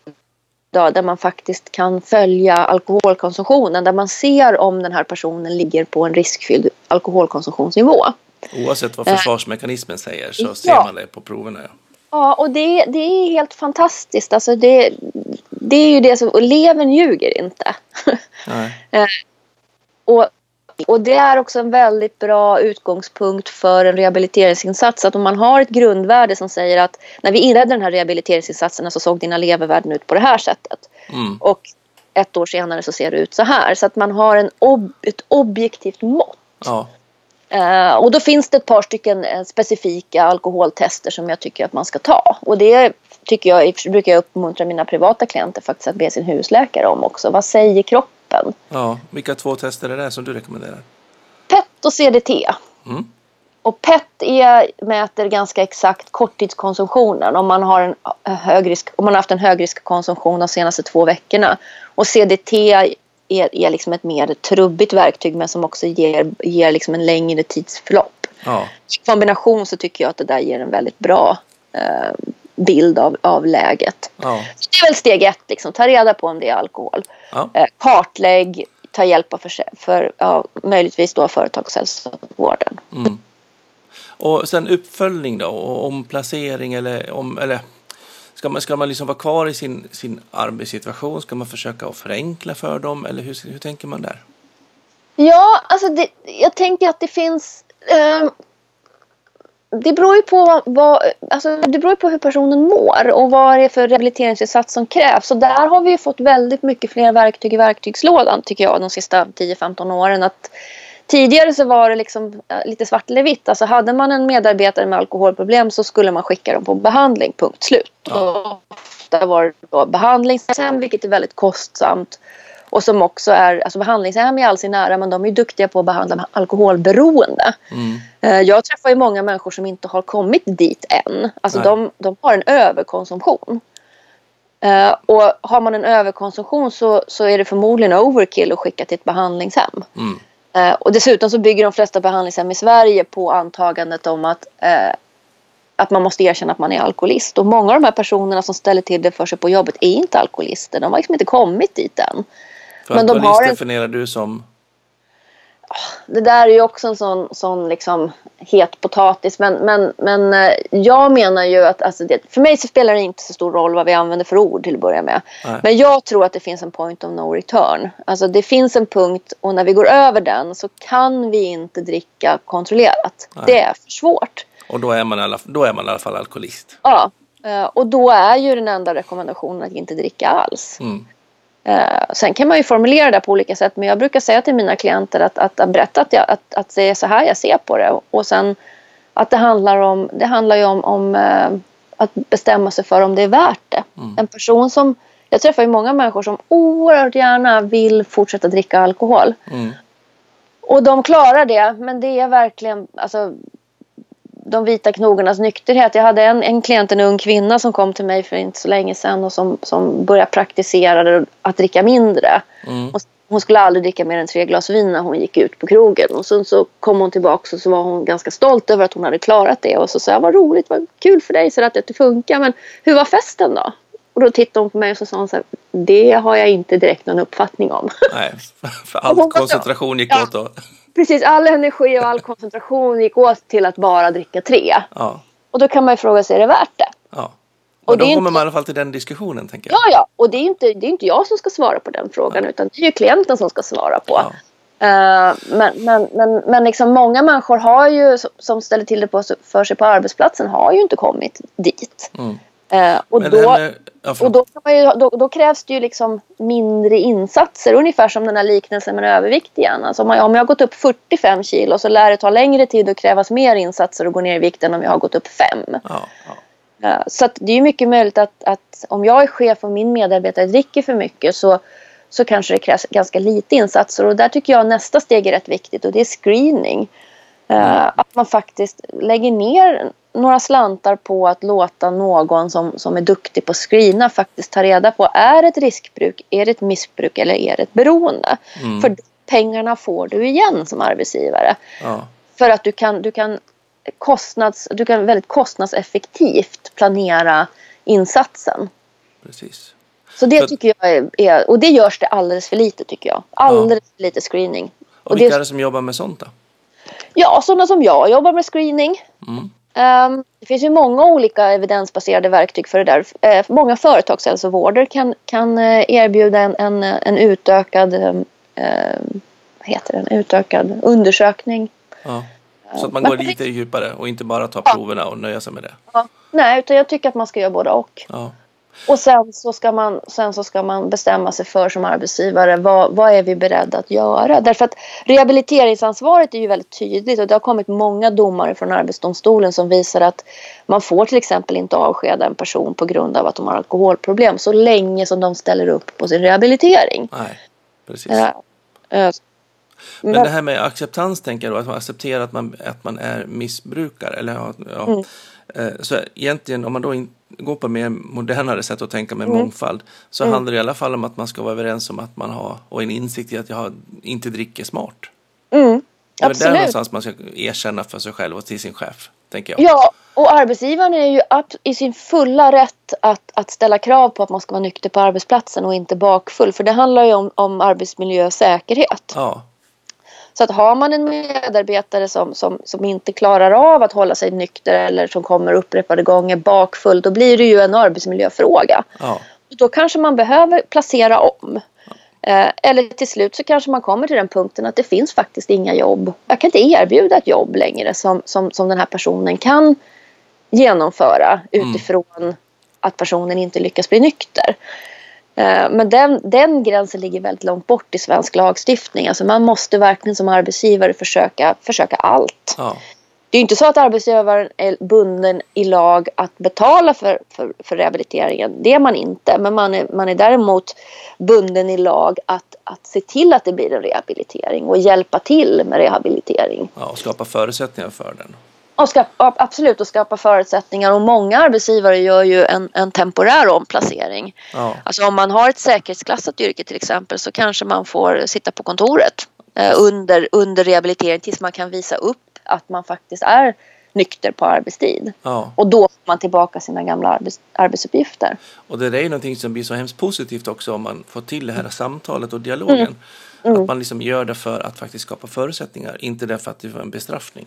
idag där man faktiskt kan följa alkoholkonsumtionen. Där man ser om den här personen ligger på en riskfylld alkoholkonsumtionsnivå. Oavsett vad försvarsmekanismen säger så ser Eh. ja. man det på proverna. Ja. Ja, och det, det är helt fantastiskt. Alltså det, det är ju det som... Och levern ljuger inte. Nej. och, och det är också en väldigt bra utgångspunkt för en rehabiliteringsinsats. Att om man har ett grundvärde som säger att när vi inledde den här rehabiliteringsinsatsen så såg dina levervärden ut på det här sättet. Mm. Och ett år senare så ser det ut så här. Så att man har en ob, ett objektivt mått. Ja. Eh, och då finns det ett par stycken eh, specifika alkoholtester som jag tycker att man ska ta. Och det tycker jag, brukar jag uppmuntra mina privata klienter faktiskt att be sin husläkare om också. Vad säger kroppen? ja. Vilka två tester är det som du rekommenderar? PET och CDT. Mm. Och PET är, mäter ganska exakt korttidskonsumtionen om man, har en eh, hög risk, om man har haft en högriskkonsumtion de senaste två veckorna. Och CDT är, är liksom ett mer trubbigt verktyg men som också ger, ger liksom en längre tidsförlopp. Ja. I kombination så tycker jag att det där ger en väldigt bra eh, bild av, av läget. Ja. Så det är väl steg ett, liksom. ta reda på om det är alkohol. Ja. Eh, kartlägg, ta hjälp av för, för ja, möjligtvis då företagshälsovården. Mm. Och sen uppföljning då? Och omplacering eller om... Eller, ska man, ska man liksom vara kvar i sin, sin arbetssituation? Ska man försöka att förenkla för dem? Eller hur, hur tänker man där? Ja, alltså det, jag tänker att det finns... Eh, det beror ju på vad, alltså det beror ju på hur personen mår och vad det är för rehabiliteringsinsats som krävs. Och där har vi ju fått väldigt mycket fler verktyg i verktygslådan tycker jag de sista 10-15 åren. Att tidigare så var det liksom eh, lite svart eller vitt. Alltså hade man en medarbetare med alkoholproblem så skulle man skicka dem på behandling, punkt slut. Ja. Ofta var det då behandlingshem vilket är väldigt kostsamt. Och som också är, alltså behandlingshem i all sin ära men de är duktiga på att behandla alkoholberoende. Mm. Eh, Jag träffar ju många människor som inte har kommit dit än. Alltså de, de har en överkonsumtion. Eh, och har man en överkonsumtion så, så är det förmodligen overkill att skicka till ett behandlingshem. Mm. Eh, och dessutom så bygger de flesta behandlingshem i Sverige på antagandet om att, eh, att man måste erkänna att man är alkoholist. Och många av de här personerna som ställer till det för sig på jobbet är inte alkoholister. De har liksom inte kommit dit än. För Men de alkoholist har en- definierar du som... det där är ju också en sån, sån liksom het potatis. Men, men, men eh, jag menar ju att alltså det, för mig så spelar det inte så stor roll vad vi använder för ord till att börja med. Nej. Men jag tror att det finns en point of no return. Alltså det finns en punkt och när vi går över den så kan vi inte dricka kontrollerat. Nej. Det är för svårt. Och då är man i alla, då är man i alla fall alkoholist. Ja, eh, och då är ju den enda rekommendationen att inte dricka alls. Mm. Eh, sen kan man ju formulera det på olika sätt men jag brukar säga till mina klienter att, att, att berätta att, jag, att, att det är så här jag ser på det och sen att det handlar om, det handlar ju om, om eh, att bestämma sig för om det är värt det. Mm. En person som, jag träffar ju många människor som oerhört gärna vill fortsätta dricka alkohol Mm. Och de klarar det, men det är verkligen alltså, de vita knogarnas nykterhet. Jag hade en, en klient, en ung kvinna som kom till mig för inte så länge sedan och som, som började praktisera att dricka mindre. Mm. hon skulle aldrig dricka mer än tre glas vin när hon gick ut på krogen. Och sen så kom hon tillbaka och så var hon ganska stolt över att hon hade klarat det. Och så sa jag, vad roligt, vad kul för dig så att det funkar. Men hur var festen då? Och då tittade hon på mig och så sa hon så här, det har jag inte direkt någon uppfattning om. Nej, för all koncentration gick åt då. Precis, all energi och all koncentration gick åt till att bara dricka tre. Ja. Och då kan man ju fråga sig, är det värt det? Ja. Och, och då kommer inte... man i alla fall till den diskussionen, tänker jag. Ja, ja. Och det är inte, det är inte jag som ska svara på den frågan, ja. utan det är ju klienten som ska svara på. Ja. Uh, men men, men, men liksom många människor har ju, som ställer till det på, för sig på arbetsplatsen har ju inte kommit dit. Mm. Uh, och då, med, ja, och då, ju, då, då, krävs det ju liksom mindre insatser. Ungefär som den här liknelsen med övervikt igen. Alltså om, jag, om jag har gått upp 45 kilo så lär det ta längre tid och krävas mer insatser och gå ner i vikt än om jag har gått upp 5. Ja, ja. Uh, så det är mycket möjligt att, att om jag är chef och min medarbetare dricker för mycket så så kanske det krävs ganska lite insatser. Och där tycker jag nästa steg är rätt viktigt och det är screening. Uh, att man faktiskt lägger ner några slantar på att låta någon som, som är duktig på att screena faktiskt ta reda på är det ett riskbruk, är det ett missbruk eller är det ett beroende? Mm. För pengarna får du igen som arbetsgivare. Ja. För att du kan, du, kan kostnads, du kan väldigt kostnadseffektivt planera insatsen. Precis. Så det tycker jag är, är, och det görs det alldeles för lite tycker jag. Alldeles ja. för lite screening. Och, och vilka det, är det som jobbar med sånt då? Ja, sådana som jag jobbar med screening. Mm. Um, det finns ju många olika evidensbaserade verktyg för det där. Uh, många företagshälsovårder kan, kan uh, erbjuda en, en, en utökad, uh, heter den, utökad undersökning. Ja. Så att man går lite djupare och inte bara tar proverna och nöjer sig med det. Ja. Nej, utan jag tycker att man ska göra både och. Ja. Och sen så, ska man, sen så ska man bestämma sig för som arbetsgivare vad, vad är vi beredda att göra. Därför att rehabiliteringsansvaret är ju väldigt tydligt och det har kommit många domar från Arbetsdomstolen som visar att man får till exempel inte avskeda en person på grund av att de har alkoholproblem så länge som de ställer upp på sin rehabilitering. Nej, precis. Äh, men det här med acceptans tänker jag då, att man accepterar att man, att man är missbrukare. Eller, ja, mm. Eh, så egentligen om man då inte går på mer modernare sätt att tänka med mm. mångfald så mm. handlar det i alla fall om att man ska vara överens om att man har och en insikt i att jag inte dricker smart. Mm. Det är där någonstans man ska erkänna för sig själv och till sin chef. Tänker jag. Ja, och arbetsgivaren är ju i sin fulla rätt att, att ställa krav på att man ska vara nykter på arbetsplatsen och inte bakfull. För det handlar ju om, om arbetsmiljö och säkerhet. Ja. Så att har man en medarbetare som, som, som inte klarar av att hålla sig nykter eller som kommer upprepade gånger bakfull, då blir det ju en arbetsmiljöfråga. Ja. Då kanske man behöver placera om. Eh, eller till slut så kanske man kommer till den punkten att det finns faktiskt inga jobb. Jag kan inte erbjuda ett jobb längre som, som, som den här personen kan genomföra mm. utifrån mm. att personen inte lyckas bli nykter. Eh, men den, den gränsen ligger väldigt långt bort i svensk lagstiftning. Alltså man måste verkligen som arbetsgivare försöka, försöka allt. Ja. Det är inte så att arbetsgivaren är bunden i lag att betala för, för, för rehabiliteringen. Det är man inte. Men man är, man är däremot bunden i lag att, att se till att det blir en rehabilitering och hjälpa till med rehabilitering. Ja, och skapa förutsättningar för den. Och skapa, absolut, och skapa förutsättningar. Och många arbetsgivare gör ju en, en temporär omplacering. Ja. Alltså om man har ett säkerhetsklassat yrke till exempel så kanske man får sitta på kontoret eh, under, under rehabilitering tills man kan visa upp att man faktiskt är nykter på arbetstid. Ja. Och då får man tillbaka sina gamla arbets, arbetsuppgifter. Och det är ju någonting som blir så hemskt positivt också om man får till det här samtalet och dialogen. Mm. Mm. Att man liksom gör det för att faktiskt skapa förutsättningar, inte därför att det var en bestraffning.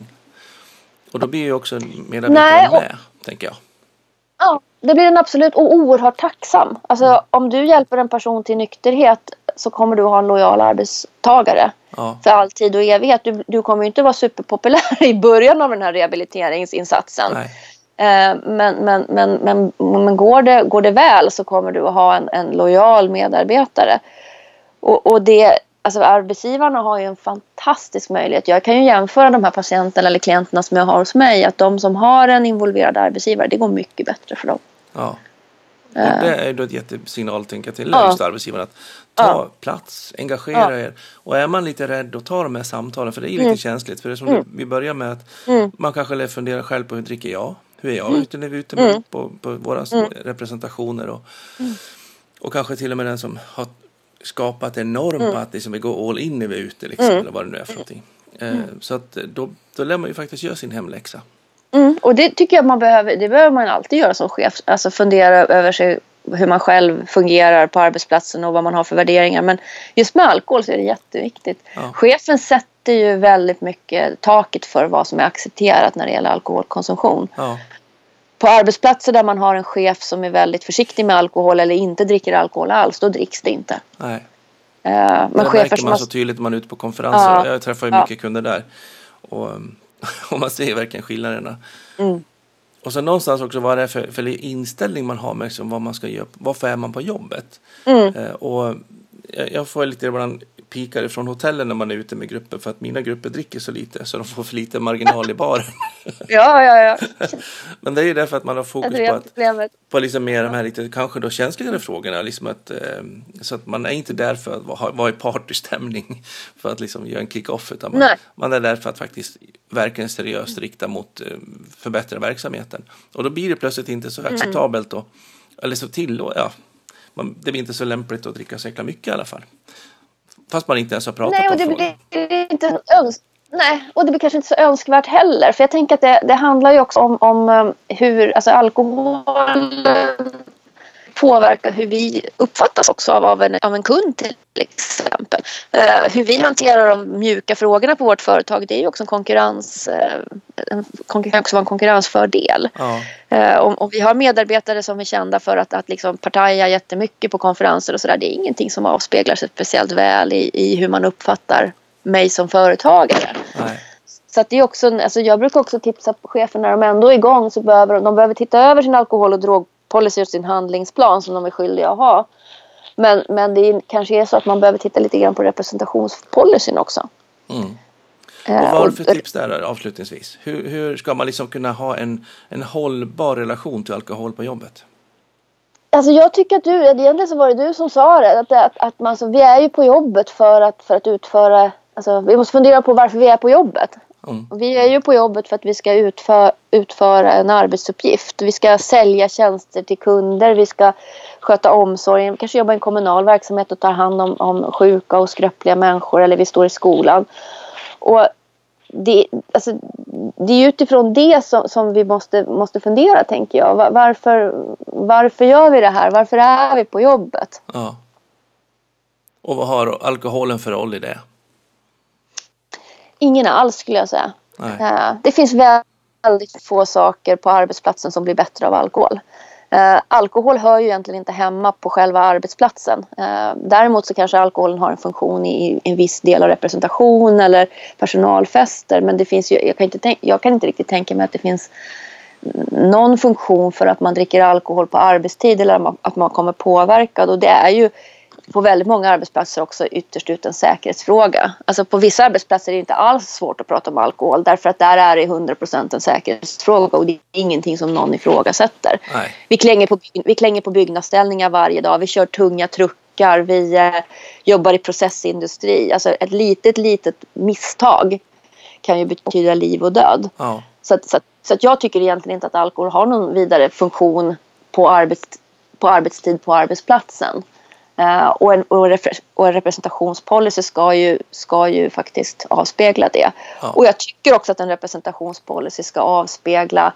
Och då blir ju också medarbetaren med, tänker jag. Ja, det blir den absolut och oerhört tacksam. Alltså mm. om du hjälper en person till nykterhet så kommer du ha en lojal arbetstagare ja. för all tid och evighet. Du, du kommer ju inte vara superpopulär i början av den här rehabiliteringsinsatsen. Nej. Eh, men, men, men, men, men går, det, går det väl så kommer du att ha en, en lojal medarbetare. Och, och det, Alltså arbetsgivarna har ju en fantastisk möjlighet. Jag kan ju jämföra de här patienterna eller klienterna som jag har hos mig. Att de som har en involverad arbetsgivare, det går mycket bättre för dem. Ja. Och det är då ett jättesignal tänker jag till ja. just arbetsgivaren att ta ja. plats, engagera ja. er. Och är man lite rädd att ta de här samtalen, för det är lite mm. känsligt. För det som mm. vi börjar med att mm. man kanske funderar själv på hur dricker jag? Hur är jag mm. ute när vi är ute med, mm. på, på våra mm. representationer? Och, och kanske till och med den som har skapat en norm på att liksom, vi går all in när vi är ute, liksom, eller vad det nu är för någonting. Eh, så att då, då lär man ju faktiskt göra sin hemläxa. Mm, och det tycker jag man behöver, det behöver man alltid göra som chef. Alltså fundera över sig hur man själv fungerar på arbetsplatsen och vad man har för värderingar. Men just med alkohol så är det jätteviktigt. Ja. Chefen sätter ju väldigt mycket taket för vad som är accepterat när det gäller alkoholkonsumtion. Ja. På arbetsplatser där man har en chef som är väldigt försiktig med alkohol eller inte dricker alkohol alls, då dricks det inte. Nej. Uh, men det märker man så tydligt när man är ute på konferenser. Ja. Jag träffar ju mycket kunder där. Och, och man ser verkligen skillnaderna. Mm. Och så någonstans också vad det är för, för inställning man har med liksom vad man ska göra. Varför är man på jobbet? Mm. Eh, och jag, får lite ibland pikar från hotellen när man är ute med grupper för att mina grupper dricker så lite så de får för lite marginal i baren. ja, ja, ja. Men det är ju därför att man har fokus på att på liksom mer de här lite kanske då känsligare frågorna. Liksom att, eh, så att man är inte där för att vara, vara i partystämning för att liksom göra en kick-off utan man, man, är där för att faktiskt verkligen seriöst rikta mot eh, förbättra verksamheten. Och då blir det plötsligt inte så mm. acceptabelt då, eller så till ja, man, det blir inte så lämpligt att dricka så jäkla mycket i alla fall. Fast man inte ens har pratat Nej, och det blir inte öns Nej, och det blir kanske inte så önskvärt heller. För jag tänker att det, det handlar ju också om, om um, hur alltså alkohol påverkar hur vi uppfattas också av en, av en kund till exempel. Uh, hur vi hanterar de mjuka frågorna på vårt företag det är ju också en konkurrens, en, kan också vara en konkurrensfördel. Ja. Om, om, vi har medarbetare som är kända för att, att liksom partaja jättemycket på konferenser och sådär det är ingenting som avspeglar sig speciellt väl i, i hur man uppfattar mig som företagare. Nej. Så att det är också, alltså jag brukar också tipsa chefer när de ändå är igång så behöver de behöver titta över sin alkohol och drog policy och sin handlingsplan som de är skyldiga att ha. Men, men det är, kanske är så att man behöver titta lite grann på representationspolicyn också. Mm. Eh, och vad har du för tips där avslutningsvis? Hur, hur ska man liksom kunna ha en, en hållbar relation till alkohol på jobbet? Alltså jag tycker att du, egentligen så var det du som sa det, att, att, att man, alltså, vi är ju på jobbet för att, för att utföra, alltså, vi måste fundera på varför vi är på jobbet. Mm. Vi är ju på jobbet för att vi ska utföra, utföra en arbetsuppgift. Vi ska sälja tjänster till kunder, vi ska sköta omsorgen, vi kanske jobbar i en kommunal verksamhet och tar hand om, om sjuka och skröpliga människor eller vi står i skolan. Och det, alltså, det är utifrån det som, som, vi måste, måste fundera, tänker jag. Varför, varför gör vi det här? Varför är vi på jobbet? Ja. Och vad har alkoholen för roll i det? Ingen alls skulle jag säga. Nej. Det finns väldigt få saker på arbetsplatsen som blir bättre av alkohol. Uh, alkohol hör ju egentligen inte hemma på själva arbetsplatsen. Uh, däremot så kanske alkoholen har en funktion i, en viss del av representation eller personalfester. Men det finns ju, jag, kan inte jag kan inte riktigt tänka mig att det finns någon funktion för att man dricker alkohol på arbetstid eller att man kommer påverkad. Och det är ju på väldigt många arbetsplatser också ytterst ut en säkerhetsfråga. Alltså på vissa arbetsplatser är det inte alls svårt att prata om alkohol därför att där är det 100% en säkerhetsfråga och det är ingenting som någon ifrågasätter. Vi klänger, på, vi klänger på byggnadsställningar varje dag, vi kör tunga truckar, vi eh, jobbar i processindustri. Alltså ett litet, litet misstag kan ju betyda liv och död. Ja. Så, att, så, att, så att jag tycker egentligen inte att alkohol har någon vidare funktion på, arbets, på arbetstid på arbetsplatsen. Uh, och, en, och, en representationspolicy ska ju, ska ju faktiskt avspegla det. Ja. Och jag tycker också att en representationspolicy ska avspegla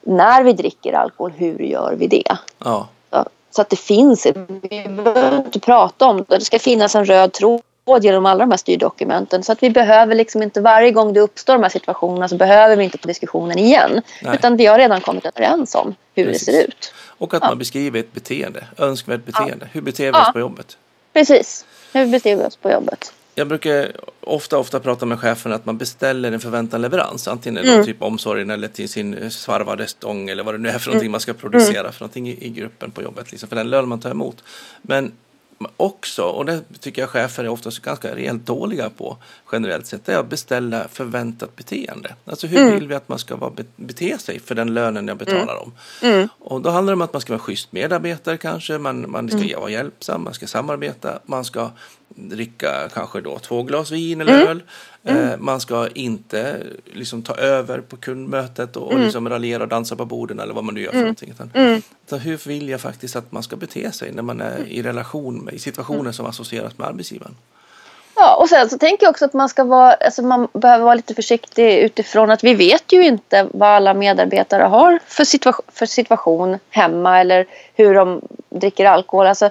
när vi dricker alkohol, hur gör vi det? Ja. Så, så, att det finns, vi behöver inte prata om det, det ska finnas en röd tråd genom alla de här styrdokumenten. Så att vi behöver liksom inte varje gång det uppstår de här situationerna så behöver vi inte ta diskussionen igen. Nej. Utan vi har redan kommit överens om hur Precis. det ser ut. Och att ja. man beskriver ett beteende, önskvärt beteende. Ja. Hur beter vi oss på jobbet? Precis, hur beter vi oss på jobbet? Jag brukar ofta, ofta prata med chefen att man beställer en förväntad leverans. Antingen mm. typ omsorgen eller till sin svarvade stång eller vad det nu är för någonting mm. man ska producera mm. för någonting i, i, gruppen på jobbet. Liksom, för den lön man tar emot. Men också, och det tycker jag chefer är oftast ganska rejält dåliga på generellt sett, det är att beställa förväntat beteende. Alltså hur mm. vill vi att man ska vara, bete sig för den lönen jag betalar dem? Mm. Och då handlar det om att man ska vara schysst medarbetare kanske, man, man ska mm. vara hjälpsam, man ska samarbeta, man ska dricka kanske då två glas vin eller mm. öl. Mm. Eh, man ska inte liksom ta över på kundmötet och, och mm. liksom raljera och dansa på borden eller vad man nu gör för mm. någonting. Utan, mm. utan hur vill jag faktiskt att man ska bete sig när man är i relation med, i situationer mm. som associeras med arbetsgivaren? Ja, och sen så tänker jag också att man ska vara, alltså man behöver vara lite försiktig utifrån att vi vet ju inte vad alla medarbetare har för situation, för situation hemma eller hur de dricker alkohol. Alltså,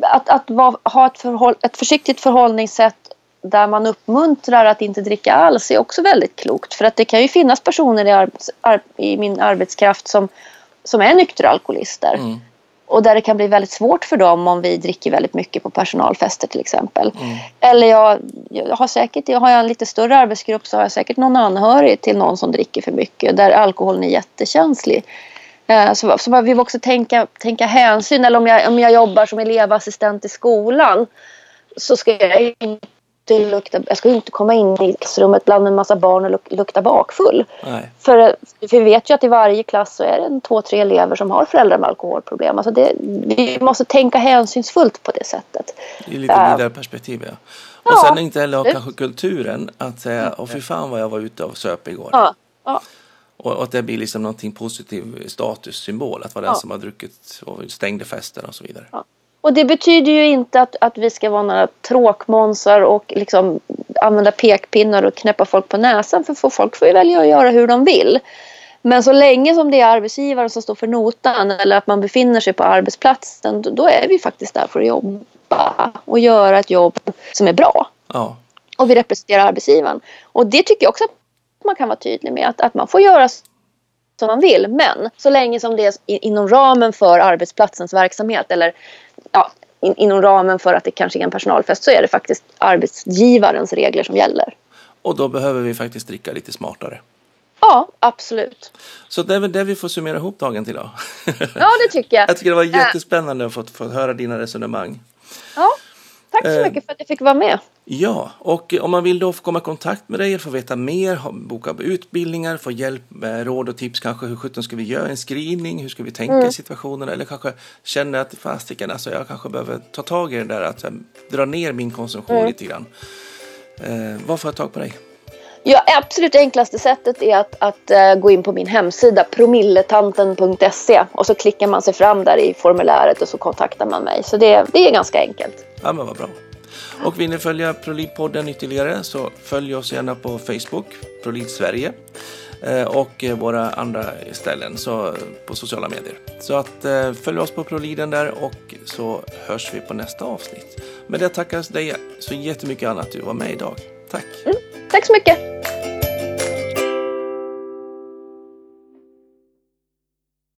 att, att vara, ha ett, förhåll, ett försiktigt förhållningssätt där man uppmuntrar att inte dricka alls är också väldigt klokt. För att det kan ju finnas personer i, arbets, ar, i min arbetskraft som, som är nyktra alkoholister. Mm. Och där det kan bli väldigt svårt för dem om vi dricker väldigt mycket på personalfester till exempel. Mm. Eller jag, jag, har säkert, har jag en lite större arbetsgrupp så har jag säkert någon anhörig till någon som dricker för mycket. Där alkoholen är jättekänslig. Eh, så, så vi också tänka, tänka hänsyn. Eller om jag, om jag jobbar som elevassistent i skolan så ska jag inte lukta, jag ska inte komma in i klassrummet bland en massa barn och luk, lukta bakfull. För, för vi vet ju att i varje klass så är det en två, tre elever som har föräldrar med alkoholproblem. Alltså det, vi måste tänka hänsynsfullt på det sättet. Är lite uh, vidare perspektiv ja. Och ja, sen inte heller kanske kulturen att säga, åh fy fan vad jag var ute och söp igår. Ja, ja. Och, att det blir liksom någonting positiv statussymbol, att vara den som har druckit och stängde festen och så vidare. Ja. Och det betyder ju inte att, att vi ska vara några tråkmånsar och liksom använda pekpinnar och knäppa folk på näsan. För folk får ju välja att göra hur de vill. Men så länge som det är arbetsgivaren som står för notan eller att man befinner sig på arbetsplatsen då är vi faktiskt där för att jobba och göra ett jobb som är bra. Ja. Och vi representerar arbetsgivaren. Och det tycker jag också att man kan vara tydlig med. Att, att man får göra som man vill. Men så länge som det är inom ramen för arbetsplatsens verksamhet eller ja, in, inom ramen för att det kanske är en personalfest så är det faktiskt arbetsgivarens regler som gäller. Och då behöver vi faktiskt dricka lite smartare. Ja, absolut. Så det är väl det vi får summera ihop dagen till då. Ja, det tycker jag. jag tycker det var jättespännande att få, få höra dina resonemang. Ja, tack så eh, mycket för att jag fick vara med. Ja, och om man vill då få komma i kontakt med dig, få veta mer, boka utbildningar, få hjälp med råd och tips kanske hur sjutton ska vi göra en screening, hur ska vi tänka mm. i situationen eller kanske känna att fasiken, alltså jag kanske behöver ta tag i det där att dra ner min konsumtion mm. lite grann. Eh, vad får jag tag på dig? Ja, absolut enklaste sättet är att, att uh, gå in på min hemsida promilletanten.se och så klickar man sig fram där i formuläret och så kontaktar man mig. Så det, det är ganska enkelt. Ja, men vad bra. Och vill ni följa ProLid-podden ytterligare så följ oss gärna på Facebook, ProLid Sverige eh, och våra andra ställen så, på sociala medier. Så att eh, följ oss på ProLiden där och så hörs vi på nästa avsnitt. Med det tackar dig så jättemycket Anna att du var med idag. Tack! Mm, Tack så mycket!